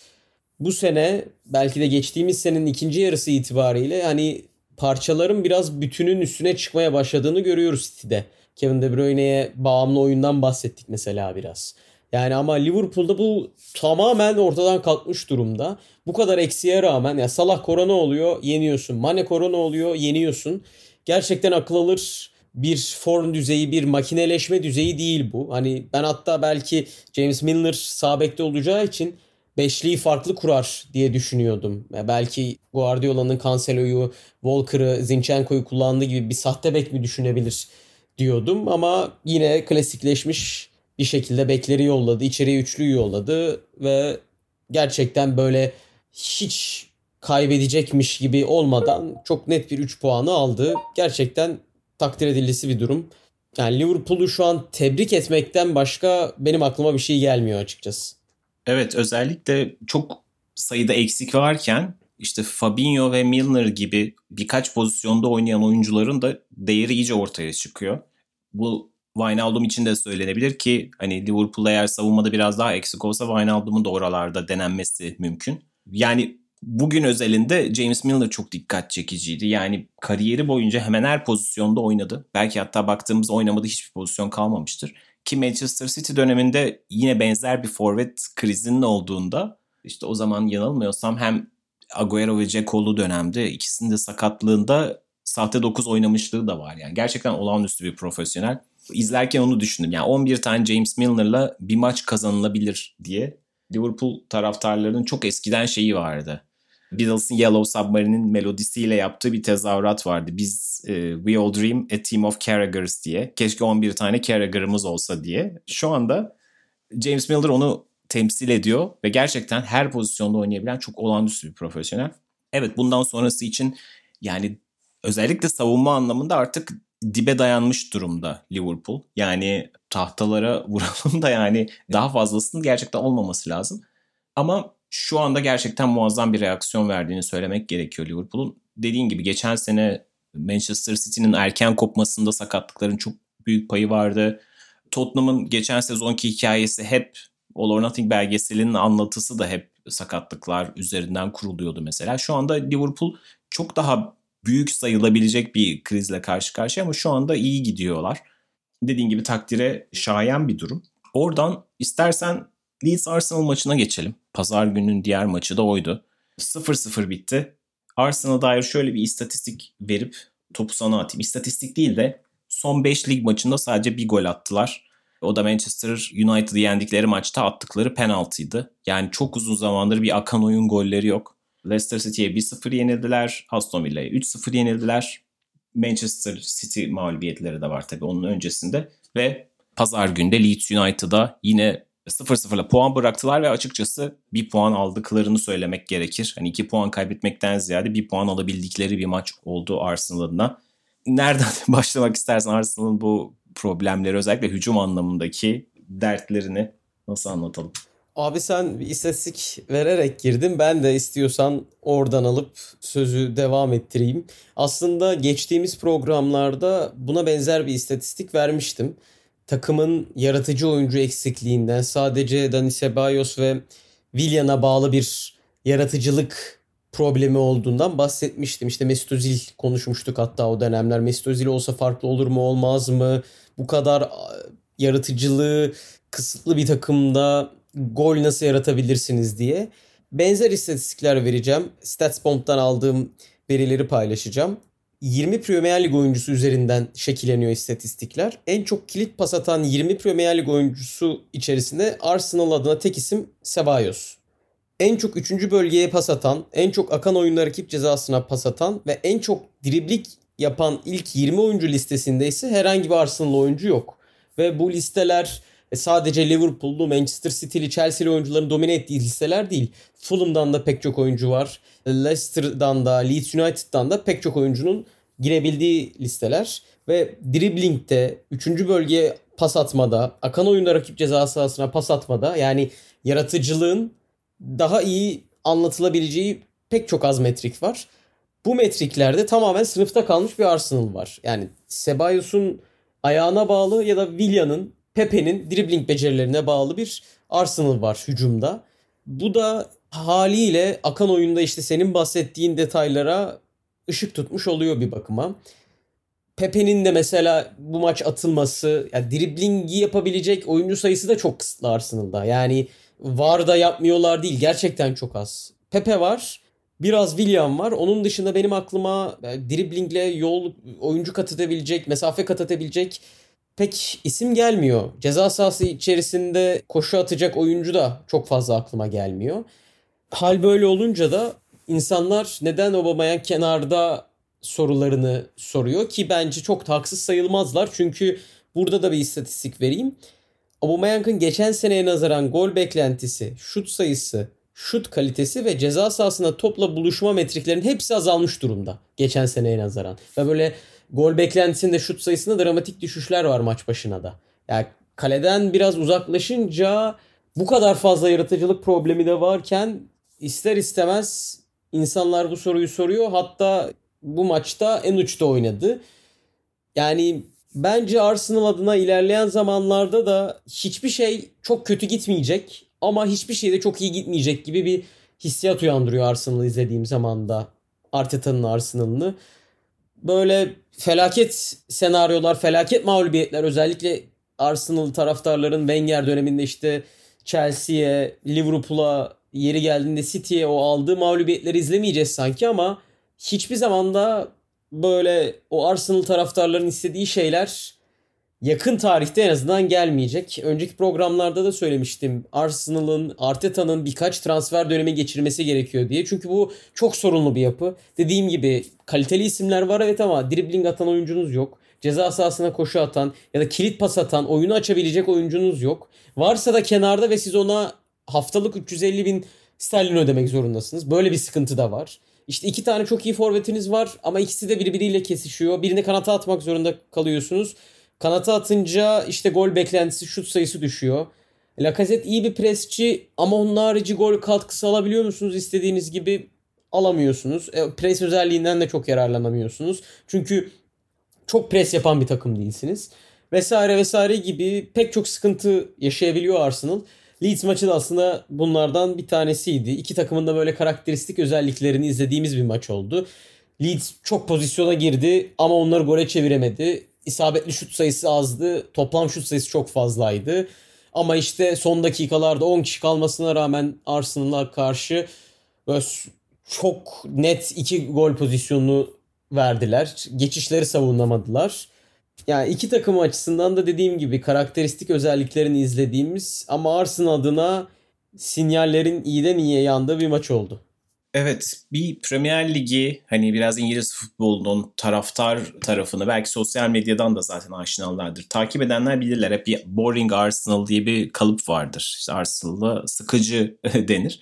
bu sene belki de geçtiğimiz senenin ikinci yarısı itibariyle hani parçaların biraz bütünün üstüne çıkmaya başladığını görüyoruz City'de. Kevin De Bruyne'ye bağımlı oyundan bahsettik mesela biraz. Yani ama Liverpool'da bu tamamen ortadan kalkmış durumda. Bu kadar eksiğe rağmen ya Salah korona oluyor yeniyorsun. Mane korona oluyor yeniyorsun. Gerçekten akıl alır bir form düzeyi, bir makineleşme düzeyi değil bu. Hani ben hatta belki James Milner sağ bekte olacağı için beşliği farklı kurar diye düşünüyordum. Ya belki Guardiola'nın Cancelo'yu, Walker'ı, Zinchenko'yu kullandığı gibi bir sahte bek mi düşünebilir diyordum. Ama yine klasikleşmiş bir şekilde bekleri yolladı. içeriye üçlüyü yolladı ve gerçekten böyle hiç kaybedecekmiş gibi olmadan çok net bir 3 puanı aldı. Gerçekten takdir edilisi bir durum. Yani Liverpool'u şu an tebrik etmekten başka benim aklıma bir şey gelmiyor açıkçası. Evet özellikle çok sayıda eksik varken işte Fabinho ve Milner gibi birkaç pozisyonda oynayan oyuncuların da değeri iyice ortaya çıkıyor. Bu Wijnaldum için de söylenebilir ki hani Liverpool eğer savunmada biraz daha eksik olsa Wijnaldum'un da oralarda denenmesi mümkün. Yani bugün özelinde James Milner çok dikkat çekiciydi. Yani kariyeri boyunca hemen her pozisyonda oynadı. Belki hatta baktığımız oynamadı hiçbir pozisyon kalmamıştır. Ki Manchester City döneminde yine benzer bir forvet krizinin olduğunda işte o zaman yanılmıyorsam hem Agüero ve Ceko'lu dönemde ikisinin de sakatlığında sahte 9 oynamışlığı da var. Yani gerçekten olağanüstü bir profesyonel. İzlerken onu düşündüm. Yani 11 tane James Milner'la bir maç kazanılabilir diye. Liverpool taraftarlarının çok eskiden şeyi vardı. Beatles'ın Yellow Submarine'in melodisiyle yaptığı bir tezahürat vardı. Biz e, We All Dream A Team of Carragher's diye. Keşke 11 tane Carragher'ımız olsa diye. Şu anda James Milner onu temsil ediyor ve gerçekten her pozisyonda oynayabilen çok olağanüstü bir profesyonel. Evet bundan sonrası için yani özellikle savunma anlamında artık dibe dayanmış durumda Liverpool. Yani tahtalara vuralım da yani daha fazlasının gerçekten olmaması lazım. Ama şu anda gerçekten muazzam bir reaksiyon verdiğini söylemek gerekiyor Liverpool'un. Dediğin gibi geçen sene Manchester City'nin erken kopmasında sakatlıkların çok büyük payı vardı. Tottenham'ın geçen sezonki hikayesi hep All or Nothing belgeselinin anlatısı da hep sakatlıklar üzerinden kuruluyordu mesela. Şu anda Liverpool çok daha büyük sayılabilecek bir krizle karşı karşıya ama şu anda iyi gidiyorlar. Dediğin gibi takdire şayan bir durum. Oradan istersen Leeds Arsenal maçına geçelim. Pazar gününün diğer maçı da oydu. 0-0 bitti. Arsenal'a dair şöyle bir istatistik verip topu sana atayım. İstatistik değil de son 5 lig maçında sadece bir gol attılar. O da Manchester United'ı yendikleri maçta attıkları penaltıydı. Yani çok uzun zamandır bir akan oyun golleri yok. Leicester City'ye 1-0 yenildiler. Aston Villa'ya 3-0 yenildiler. Manchester City mağlubiyetleri de var tabii onun öncesinde. Ve pazar günde Leeds United'a yine 0-0'la puan bıraktılar ve açıkçası bir puan aldıklarını söylemek gerekir. Hani iki puan kaybetmekten ziyade bir puan alabildikleri bir maç oldu Arsenal adına. Nereden başlamak istersen Arsenal'ın bu problemleri özellikle hücum anlamındaki dertlerini nasıl anlatalım? Abi sen bir istatistik vererek girdin. Ben de istiyorsan oradan alıp sözü devam ettireyim. Aslında geçtiğimiz programlarda buna benzer bir istatistik vermiştim. Takımın yaratıcı oyuncu eksikliğinden sadece Dani Ceballos ve Willian'a bağlı bir yaratıcılık problemi olduğundan bahsetmiştim. İşte Mesut Özil konuşmuştuk hatta o dönemler. Mesut Özil olsa farklı olur mu olmaz mı? Bu kadar yaratıcılığı kısıtlı bir takımda gol nasıl yaratabilirsiniz diye. Benzer istatistikler vereceğim. StatsBomb'dan aldığım verileri paylaşacağım. 20 Premier Lig oyuncusu üzerinden şekilleniyor istatistikler. En çok kilit pas atan 20 Premier Lig oyuncusu içerisinde Arsenal adına tek isim Ceballos. En çok 3. bölgeye pas atan, en çok akan oyunda rakip cezasına pas atan ve en çok driblik yapan ilk 20 oyuncu listesinde ise herhangi bir Arsenal oyuncu yok. Ve bu listeler e, sadece Liverpool'lu, Manchester City'li, Chelsea'li oyuncuların domine ettiği listeler değil. Fulham'dan da pek çok oyuncu var. Leicester'dan da, Leeds United'dan da pek çok oyuncunun girebildiği listeler. Ve dribbling'de, 3. bölgeye pas atmada, akan oyunda rakip ceza sahasına pas atmada yani yaratıcılığın daha iyi anlatılabileceği pek çok az metrik var. Bu metriklerde tamamen sınıfta kalmış bir Arsenal var. Yani Sebayos'un ayağına bağlı ya da Willian'ın Pepe'nin dribbling becerilerine bağlı bir Arsenal var hücumda. Bu da haliyle akan oyunda işte senin bahsettiğin detaylara ışık tutmuş oluyor bir bakıma. Pepe'nin de mesela bu maç atılması, yani driblingi yapabilecek oyuncu sayısı da çok kısıtlı Arsenal'da. Yani var da yapmıyorlar değil, gerçekten çok az. Pepe var, biraz William var. Onun dışında benim aklıma yani driblingle yol oyuncu kat edebilecek, mesafe kat edebilecek pek isim gelmiyor. Ceza sahası içerisinde koşu atacak oyuncu da çok fazla aklıma gelmiyor. Hal böyle olunca da insanlar neden Aubameyang kenarda sorularını soruyor ki bence çok da haksız sayılmazlar. Çünkü burada da bir istatistik vereyim. Aubameyang'ın geçen seneye nazaran gol beklentisi, şut sayısı, şut kalitesi ve ceza sahasında topla buluşma metriklerin hepsi azalmış durumda geçen seneye nazaran. Ve böyle gol beklentisinde şut sayısında dramatik düşüşler var maç başına da. Yani kaleden biraz uzaklaşınca bu kadar fazla yaratıcılık problemi de varken ister istemez insanlar bu soruyu soruyor. Hatta bu maçta en uçta oynadı. Yani bence Arsenal adına ilerleyen zamanlarda da hiçbir şey çok kötü gitmeyecek ama hiçbir şey de çok iyi gitmeyecek gibi bir hissiyat uyandırıyor Arsenal'ı izlediğim zaman da Arteta'nın Arsenal'ını. Böyle felaket senaryolar, felaket mağlubiyetler özellikle Arsenal taraftarların Wenger döneminde işte Chelsea'ye, Liverpool'a yeri geldiğinde City'ye o aldığı mağlubiyetleri izlemeyeceğiz sanki ama hiçbir zaman da böyle o Arsenal taraftarların istediği şeyler yakın tarihte en azından gelmeyecek. Önceki programlarda da söylemiştim. Arsenal'ın, Arteta'nın birkaç transfer dönemi geçirmesi gerekiyor diye. Çünkü bu çok sorunlu bir yapı. Dediğim gibi kaliteli isimler var evet ama dribbling atan oyuncunuz yok. Ceza sahasına koşu atan ya da kilit pas atan, oyunu açabilecek oyuncunuz yok. Varsa da kenarda ve siz ona haftalık 350 bin sterlin ödemek zorundasınız. Böyle bir sıkıntı da var. İşte iki tane çok iyi forvetiniz var ama ikisi de birbiriyle kesişiyor. Birini kanata atmak zorunda kalıyorsunuz. Kanata atınca işte gol beklentisi, şut sayısı düşüyor. Lacazette iyi bir presçi ama onun harici gol katkısı alabiliyor musunuz istediğiniz gibi? Alamıyorsunuz. E, pres özelliğinden de çok yararlanamıyorsunuz. Çünkü çok pres yapan bir takım değilsiniz. Vesaire vesaire gibi pek çok sıkıntı yaşayabiliyor Arsenal. Leeds maçı da aslında bunlardan bir tanesiydi. İki takımın da böyle karakteristik özelliklerini izlediğimiz bir maç oldu. Leeds çok pozisyona girdi ama onları gole çeviremedi. İsabetli şut sayısı azdı. Toplam şut sayısı çok fazlaydı. Ama işte son dakikalarda 10 kişi kalmasına rağmen Arsenal'a karşı çok net iki gol pozisyonunu verdiler. Geçişleri savunamadılar. Yani iki takım açısından da dediğim gibi karakteristik özelliklerini izlediğimiz ama Arsenal adına sinyallerin iyiden iyiye yandığı bir maç oldu. Evet bir Premier Ligi hani biraz İngiliz futbolunun taraftar tarafını belki sosyal medyadan da zaten aşinalardır. Takip edenler bilirler hep bir boring Arsenal diye bir kalıp vardır. İşte Arsenal'da sıkıcı denir.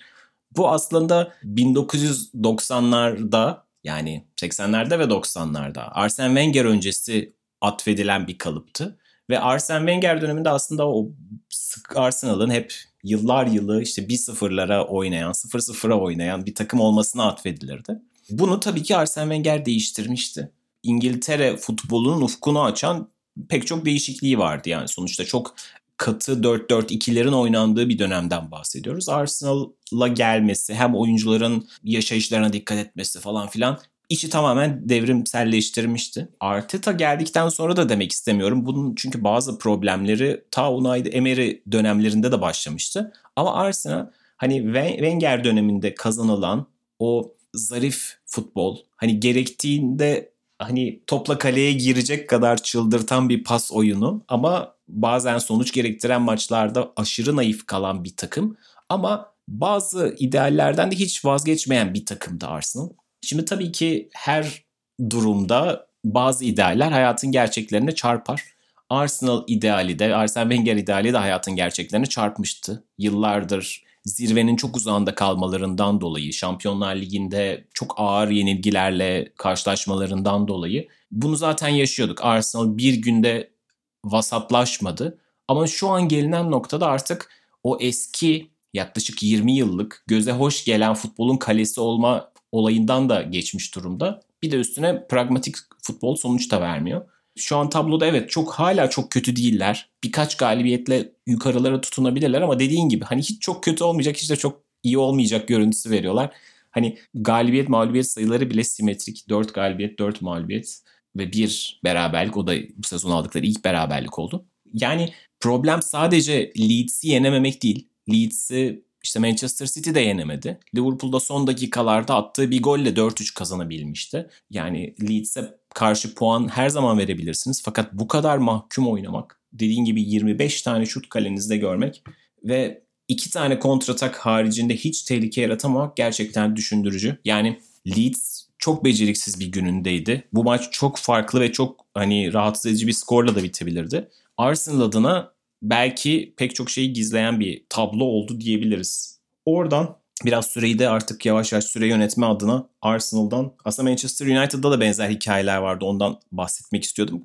Bu aslında 1990'larda yani 80'lerde ve 90'larda Arsene Wenger öncesi atfedilen bir kalıptı. Ve Arsene Wenger döneminde aslında o Arsenal'ın hep yıllar yılı işte 1-0'lara oynayan, 0-0'a oynayan bir takım olmasına atfedilirdi. Bunu tabii ki Arsene Wenger değiştirmişti. İngiltere futbolunun ufkunu açan pek çok değişikliği vardı yani sonuçta çok katı 4-4-2'lerin oynandığı bir dönemden bahsediyoruz. Arsenal'a gelmesi hem oyuncuların yaşayışlarına dikkat etmesi falan filan işi tamamen devrimselleştirmişti. Arteta geldikten sonra da demek istemiyorum. Bunun çünkü bazı problemleri ta Unai Emery dönemlerinde de başlamıştı. Ama Arsenal hani Wenger döneminde kazanılan o zarif futbol hani gerektiğinde hani topla kaleye girecek kadar çıldırtan bir pas oyunu ama bazen sonuç gerektiren maçlarda aşırı naif kalan bir takım ama bazı ideallerden de hiç vazgeçmeyen bir takımdı Arsenal. Şimdi tabii ki her durumda bazı idealler hayatın gerçeklerine çarpar. Arsenal ideali de, Arsene Wenger ideali de hayatın gerçeklerine çarpmıştı. Yıllardır zirvenin çok uzağında kalmalarından dolayı, Şampiyonlar Ligi'nde çok ağır yenilgilerle karşılaşmalarından dolayı bunu zaten yaşıyorduk. Arsenal bir günde vasatlaşmadı. Ama şu an gelinen noktada artık o eski yaklaşık 20 yıllık göze hoş gelen futbolun kalesi olma olayından da geçmiş durumda. Bir de üstüne pragmatik futbol sonuç da vermiyor. Şu an tabloda evet çok hala çok kötü değiller. Birkaç galibiyetle yukarılara tutunabilirler ama dediğin gibi hani hiç çok kötü olmayacak hiç de çok iyi olmayacak görüntüsü veriyorlar. Hani galibiyet mağlubiyet sayıları bile simetrik. 4 galibiyet 4 mağlubiyet ve bir beraberlik o da bu sezon aldıkları ilk beraberlik oldu. Yani problem sadece Leeds'i yenememek değil. Leeds'i işte Manchester City de yenemedi. Liverpool'da son dakikalarda attığı bir golle 4-3 kazanabilmişti. Yani Leeds'e karşı puan her zaman verebilirsiniz. Fakat bu kadar mahkum oynamak, dediğin gibi 25 tane şut kalenizde görmek ve iki tane kontratak haricinde hiç tehlike yaratamamak gerçekten düşündürücü. Yani Leeds çok beceriksiz bir günündeydi. Bu maç çok farklı ve çok hani rahatsız edici bir skorla da bitebilirdi. Arsenal adına belki pek çok şeyi gizleyen bir tablo oldu diyebiliriz. Oradan biraz süreyi de artık yavaş yavaş süre yönetme adına Arsenal'dan aslında Manchester United'da da benzer hikayeler vardı. Ondan bahsetmek istiyordum.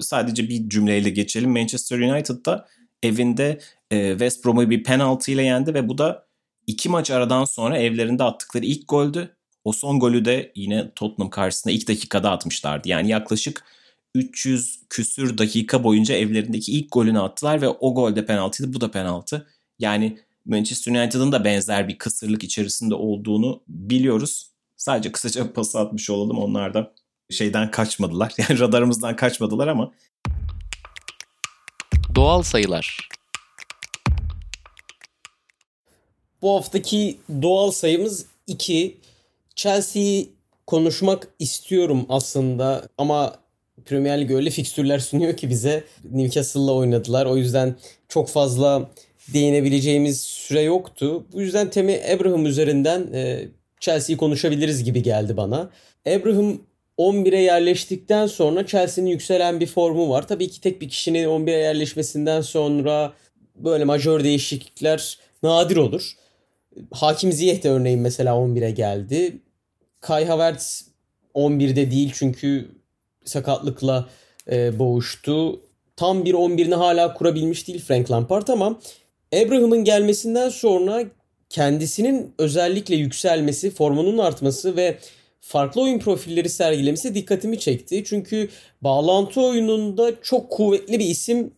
Sadece bir cümleyle geçelim. Manchester United'da evinde e, West Brom'u bir penaltı ile yendi ve bu da iki maç aradan sonra evlerinde attıkları ilk goldü. O son golü de yine Tottenham karşısında ilk dakikada atmışlardı. Yani yaklaşık 300 küsür dakika boyunca evlerindeki ilk golünü attılar ve o gol de penaltıydı bu da penaltı. Yani Manchester United'ın da benzer bir kısırlık içerisinde olduğunu biliyoruz. Sadece kısaca pası atmış olalım. Onlar da şeyden kaçmadılar. Yani radarımızdan kaçmadılar ama. Doğal sayılar. Bu haftaki doğal sayımız 2. Chelsea'yi konuşmak istiyorum aslında ama Premier Lig öyle fikstürler sunuyor ki bize. Newcastle'la oynadılar. O yüzden çok fazla değinebileceğimiz süre yoktu. Bu yüzden Temi Abraham üzerinden e, Chelsea'yi konuşabiliriz gibi geldi bana. Abraham 11'e yerleştikten sonra Chelsea'nin yükselen bir formu var. Tabii ki tek bir kişinin 11'e yerleşmesinden sonra böyle majör değişiklikler nadir olur. Hakim Ziyech de örneğin mesela 11'e geldi. Kai Havertz 11'de değil çünkü sakatlıkla e, boğuştu. Tam bir 11'ini hala kurabilmiş değil Frank Lampard ama Abraham'ın gelmesinden sonra kendisinin özellikle yükselmesi, formunun artması ve farklı oyun profilleri sergilemesi dikkatimi çekti. Çünkü bağlantı oyununda çok kuvvetli bir isim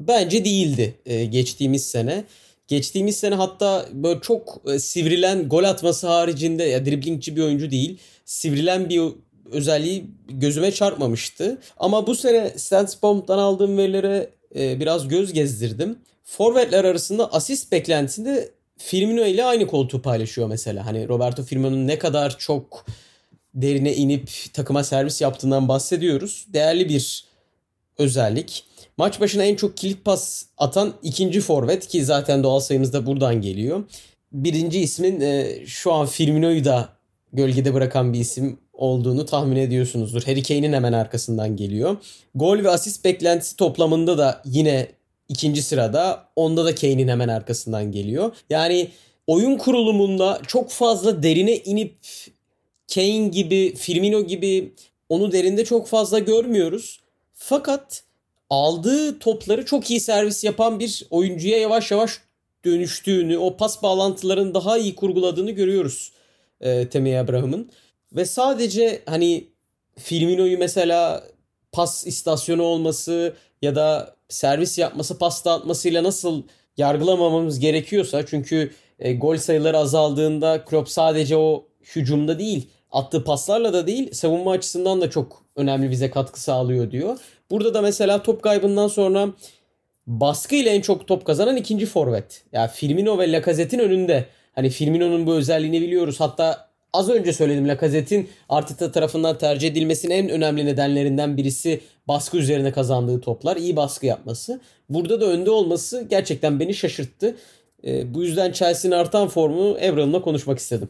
bence değildi e, geçtiğimiz sene. Geçtiğimiz sene hatta böyle çok e, sivrilen gol atması haricinde ya driblingçi bir oyuncu değil. Sivrilen bir özelliği gözüme çarpmamıştı. Ama bu sene Statsbomb'dan aldığım verilere e, biraz göz gezdirdim. Forvetler arasında asist beklentisinde Firmino ile aynı koltuğu paylaşıyor mesela. Hani Roberto Firmino'nun ne kadar çok derine inip takıma servis yaptığından bahsediyoruz. Değerli bir özellik. Maç başına en çok kilit pas atan ikinci forvet ki zaten doğal sayımız da buradan geliyor. Birinci ismin e, şu an Firmino'yu da gölgede bırakan bir isim olduğunu tahmin ediyorsunuzdur. Harry Kane'in hemen arkasından geliyor. Gol ve asist beklentisi toplamında da yine ikinci sırada. Onda da Kane'in hemen arkasından geliyor. Yani oyun kurulumunda çok fazla derine inip Kane gibi, Firmino gibi onu derinde çok fazla görmüyoruz. Fakat aldığı topları çok iyi servis yapan bir oyuncuya yavaş yavaş dönüştüğünü, o pas bağlantılarını daha iyi kurguladığını görüyoruz e, Temi Abraham'ın. Ve sadece hani Firmino'yu mesela pas istasyonu olması ya da servis yapması, pas dağıtmasıyla nasıl yargılamamamız gerekiyorsa çünkü e, gol sayıları azaldığında Klopp sadece o hücumda değil, attığı paslarla da değil, savunma açısından da çok önemli bize katkı sağlıyor diyor. Burada da mesela top kaybından sonra baskı ile en çok top kazanan ikinci forvet. Ya yani Firmino ve Lacazette'in önünde. Hani Firmino'nun bu özelliğini biliyoruz. Hatta az önce söyledim Lacazette'in Arteta tarafından tercih edilmesinin en önemli nedenlerinden birisi baskı üzerine kazandığı toplar. iyi baskı yapması. Burada da önde olması gerçekten beni şaşırttı. E, bu yüzden Chelsea'nin artan formu Evran'la konuşmak istedim.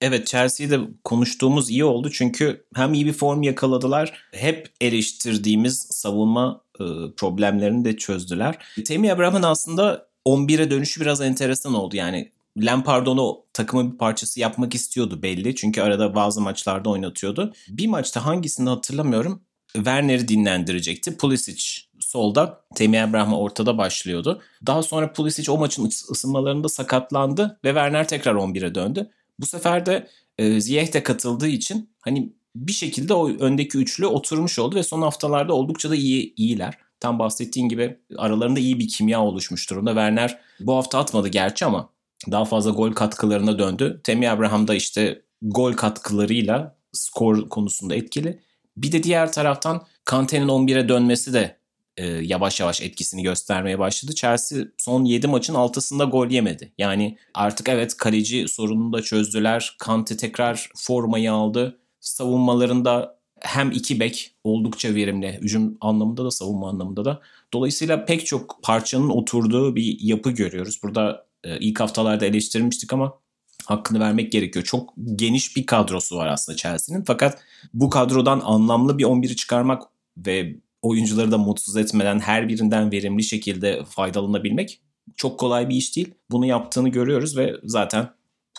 Evet Chelsea'de konuştuğumuz iyi oldu çünkü hem iyi bir form yakaladılar hep eleştirdiğimiz savunma e, problemlerini de çözdüler. Temi Abraham'ın aslında 11'e dönüşü biraz enteresan oldu yani Lampard onu takımın bir parçası yapmak istiyordu belli. Çünkü arada bazı maçlarda oynatıyordu. Bir maçta hangisini hatırlamıyorum. Werner'i dinlendirecekti. Pulisic solda, Temi Abraham ortada başlıyordu. Daha sonra Pulisic o maçın ısınmalarında sakatlandı ve Werner tekrar 11'e döndü. Bu sefer de e, Ziyech de katıldığı için hani bir şekilde o öndeki üçlü oturmuş oldu ve son haftalarda oldukça da iyi iyiler. Tam bahsettiğin gibi aralarında iyi bir kimya oluşmuş durumda. Werner bu hafta atmadı gerçi ama daha fazla gol katkılarına döndü. Temi Abraham da işte gol katkılarıyla skor konusunda etkili. Bir de diğer taraftan Kante'nin 11'e dönmesi de e, yavaş yavaş etkisini göstermeye başladı. Chelsea son 7 maçın altısında gol yemedi. Yani artık evet kaleci sorununu da çözdüler. Kante tekrar formayı aldı. Savunmalarında hem iki bek oldukça verimli. Hücum anlamında da savunma anlamında da. Dolayısıyla pek çok parçanın oturduğu bir yapı görüyoruz. Burada ilk haftalarda eleştirmiştik ama hakkını vermek gerekiyor. Çok geniş bir kadrosu var aslında Chelsea'nin. Fakat bu kadrodan anlamlı bir 11'i çıkarmak ve oyuncuları da mutsuz etmeden her birinden verimli şekilde faydalanabilmek çok kolay bir iş değil. Bunu yaptığını görüyoruz ve zaten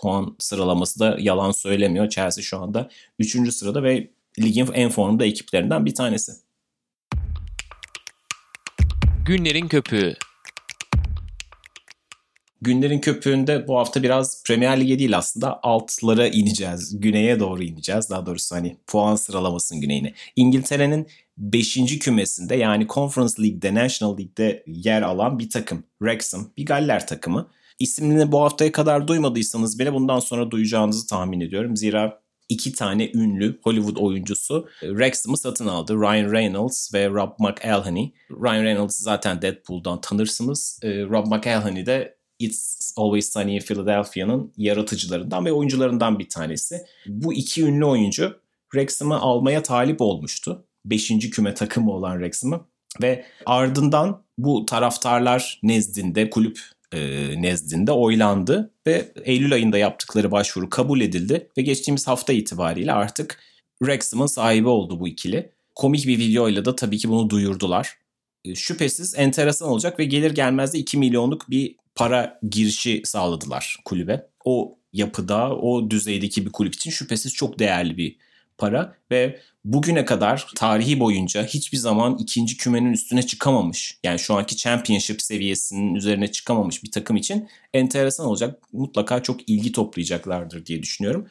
puan sıralaması da yalan söylemiyor. Chelsea şu anda 3. sırada ve ligin en formda ekiplerinden bir tanesi. Günlerin köpüğü Günlerin köpüğünde bu hafta biraz Premier Lig'e değil aslında altlara ineceğiz. Güneye doğru ineceğiz. Daha doğrusu hani puan sıralamasının güneyine. İngiltere'nin 5. kümesinde yani Conference League'de, National League'de yer alan bir takım. Wrexham, bir Galler takımı. İsmini bu haftaya kadar duymadıysanız bile bundan sonra duyacağınızı tahmin ediyorum. Zira iki tane ünlü Hollywood oyuncusu Wrexham'ı satın aldı. Ryan Reynolds ve Rob McElhenney. Ryan Reynolds zaten Deadpool'dan tanırsınız. Rob McElhenney de It's Always Sunny in Philadelphia'nın yaratıcılarından ve oyuncularından bir tanesi. Bu iki ünlü oyuncu Wrexham'ı almaya talip olmuştu. Beşinci küme takımı olan Wrexham'ı. Ve ardından bu taraftarlar nezdinde, kulüp e, nezdinde oylandı ve Eylül ayında yaptıkları başvuru kabul edildi ve geçtiğimiz hafta itibariyle artık Wrexham'ın sahibi oldu bu ikili. Komik bir videoyla da tabii ki bunu duyurdular. E, şüphesiz enteresan olacak ve gelir gelmez de 2 milyonluk bir para girişi sağladılar kulübe. O yapıda, o düzeydeki bir kulüp için şüphesiz çok değerli bir para ve bugüne kadar tarihi boyunca hiçbir zaman ikinci kümenin üstüne çıkamamış. Yani şu anki championship seviyesinin üzerine çıkamamış bir takım için enteresan olacak. Mutlaka çok ilgi toplayacaklardır diye düşünüyorum.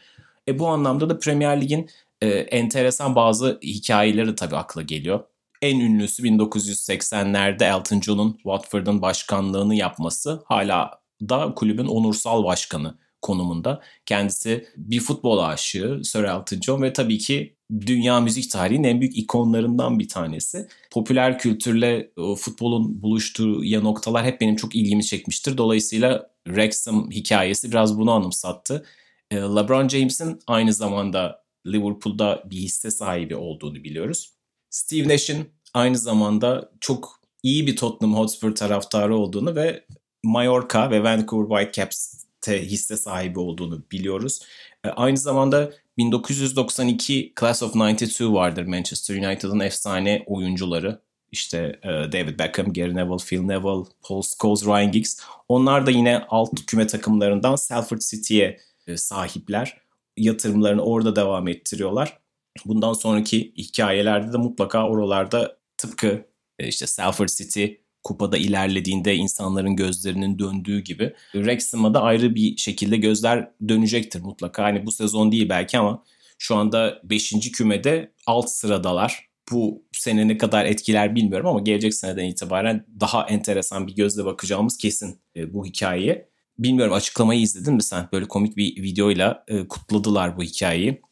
E bu anlamda da Premier Lig'in e, enteresan bazı hikayeleri tabii akla geliyor. En ünlüsü 1980'lerde Elton John'un Watford'un başkanlığını yapması. Hala da kulübün onursal başkanı konumunda. Kendisi bir futbol aşığı Sir Elton John ve tabii ki dünya müzik tarihinin en büyük ikonlarından bir tanesi. Popüler kültürle futbolun buluştuğu ya noktalar hep benim çok ilgimi çekmiştir. Dolayısıyla Wrexham hikayesi biraz bunu anımsattı. E, LeBron James'in aynı zamanda Liverpool'da bir hisse sahibi olduğunu biliyoruz. Steve Nash'in aynı zamanda çok iyi bir Tottenham Hotspur taraftarı olduğunu ve Mallorca ve Vancouver Whitecaps'te hisse sahibi olduğunu biliyoruz. E, aynı zamanda 1992 Class of 92 vardır Manchester United'ın efsane oyuncuları. İşte e, David Beckham, Gary Neville, Phil Neville, Paul Scholes, Ryan Giggs. Onlar da yine alt küme takımlarından Salford City'ye e, sahipler. Yatırımlarını orada devam ettiriyorlar. Bundan sonraki hikayelerde de mutlaka oralarda tıpkı işte Salford City kupada ilerlediğinde insanların gözlerinin döndüğü gibi Wrexham'a da ayrı bir şekilde gözler dönecektir mutlaka. Hani bu sezon değil belki ama şu anda 5. kümede alt sıradalar. Bu sene ne kadar etkiler bilmiyorum ama gelecek seneden itibaren daha enteresan bir gözle bakacağımız kesin e, bu hikayeye. Bilmiyorum açıklamayı izledin mi sen? Böyle komik bir videoyla e, kutladılar bu hikayeyi.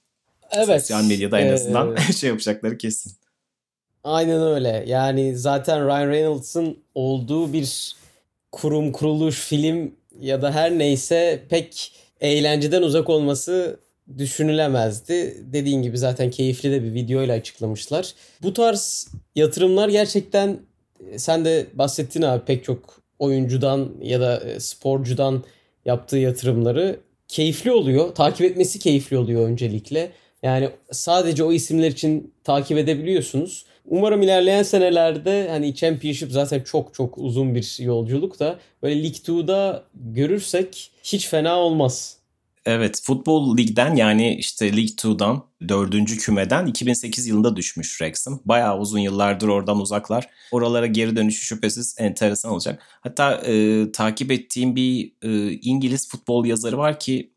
Evet. Sosyal medyada en azından ee... şey yapacakları kesin. Aynen öyle. Yani zaten Ryan Reynolds'ın olduğu bir kurum, kuruluş, film ya da her neyse pek eğlenceden uzak olması düşünülemezdi. Dediğin gibi zaten keyifli de bir video ile açıklamışlar. Bu tarz yatırımlar gerçekten sen de bahsettin abi pek çok oyuncudan ya da e, sporcudan yaptığı yatırımları keyifli oluyor. Takip etmesi keyifli oluyor öncelikle. Yani sadece o isimler için takip edebiliyorsunuz. Umarım ilerleyen senelerde hani Championship zaten çok çok uzun bir yolculuk da böyle League 2'da görürsek hiç fena olmaz. Evet futbol ligden yani işte League 2'dan dördüncü kümeden 2008 yılında düşmüş Wrexham. Bayağı uzun yıllardır oradan uzaklar. Oralara geri dönüşü şüphesiz enteresan olacak. Hatta e, takip ettiğim bir e, İngiliz futbol yazarı var ki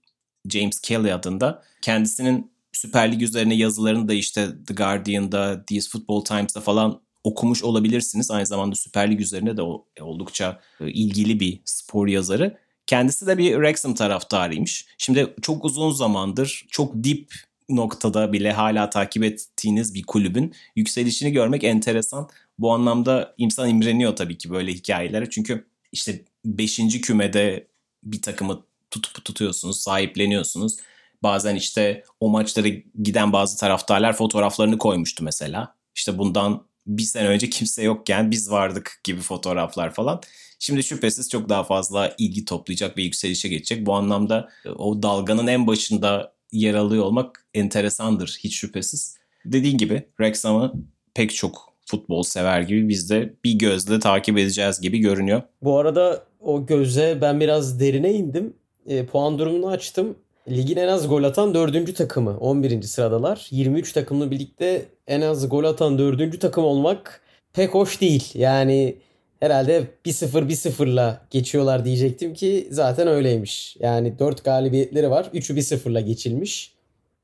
James Kelly adında. Kendisinin Süper Lig üzerine yazılarını da işte The Guardian'da, These Football Times'da falan okumuş olabilirsiniz. Aynı zamanda Süper Lig üzerine de oldukça e, ilgili bir spor yazarı. Kendisi de bir Wrexham taraftarıymış. Şimdi çok uzun zamandır çok dip noktada bile hala takip ettiğiniz bir kulübün yükselişini görmek enteresan. Bu anlamda insan imreniyor tabii ki böyle hikayelere. Çünkü işte 5. kümede bir takımı tutup tutuyorsunuz, sahipleniyorsunuz Bazen işte o maçlara giden bazı taraftarlar fotoğraflarını koymuştu mesela. İşte bundan bir sene önce kimse yokken biz vardık gibi fotoğraflar falan. Şimdi şüphesiz çok daha fazla ilgi toplayacak ve yükselişe geçecek. Bu anlamda e, o dalganın en başında yer alıyor olmak enteresandır hiç şüphesiz. Dediğin gibi Wrexham'ı pek çok futbol sever gibi biz de bir gözle takip edeceğiz gibi görünüyor. Bu arada o göze ben biraz derine indim e, puan durumunu açtım. Ligin en az gol atan dördüncü takımı 11. sıradalar. 23 takımlı birlikte en az gol atan dördüncü takım olmak pek hoş değil. Yani herhalde 1-0 1-0'la geçiyorlar diyecektim ki zaten öyleymiş. Yani 4 galibiyetleri var. 3'ü 1-0'la geçilmiş.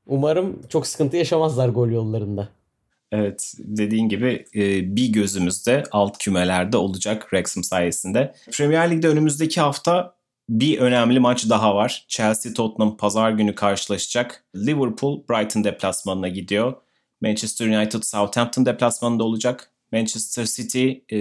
Umarım çok sıkıntı yaşamazlar gol yollarında. Evet dediğin gibi e, bir gözümüzde alt kümelerde olacak Wrexham sayesinde. Premier Lig'de önümüzdeki hafta bir önemli maç daha var. Chelsea Tottenham pazar günü karşılaşacak. Liverpool Brighton deplasmanına gidiyor. Manchester United Southampton deplasmanında olacak. Manchester City e,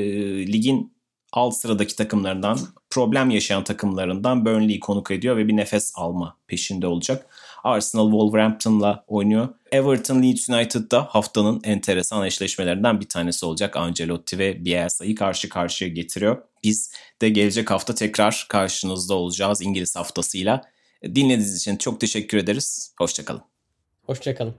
ligin alt sıradaki takımlarından, problem yaşayan takımlarından Burnley'i konuk ediyor ve bir nefes alma peşinde olacak. Arsenal Wolverhampton'la oynuyor. Everton Leeds United da haftanın enteresan eşleşmelerinden bir tanesi olacak. Ancelotti ve Bielsa'yı karşı karşıya getiriyor. Biz de gelecek hafta tekrar karşınızda olacağız İngiliz haftasıyla. Dinlediğiniz için çok teşekkür ederiz. Hoşçakalın. Hoşçakalın.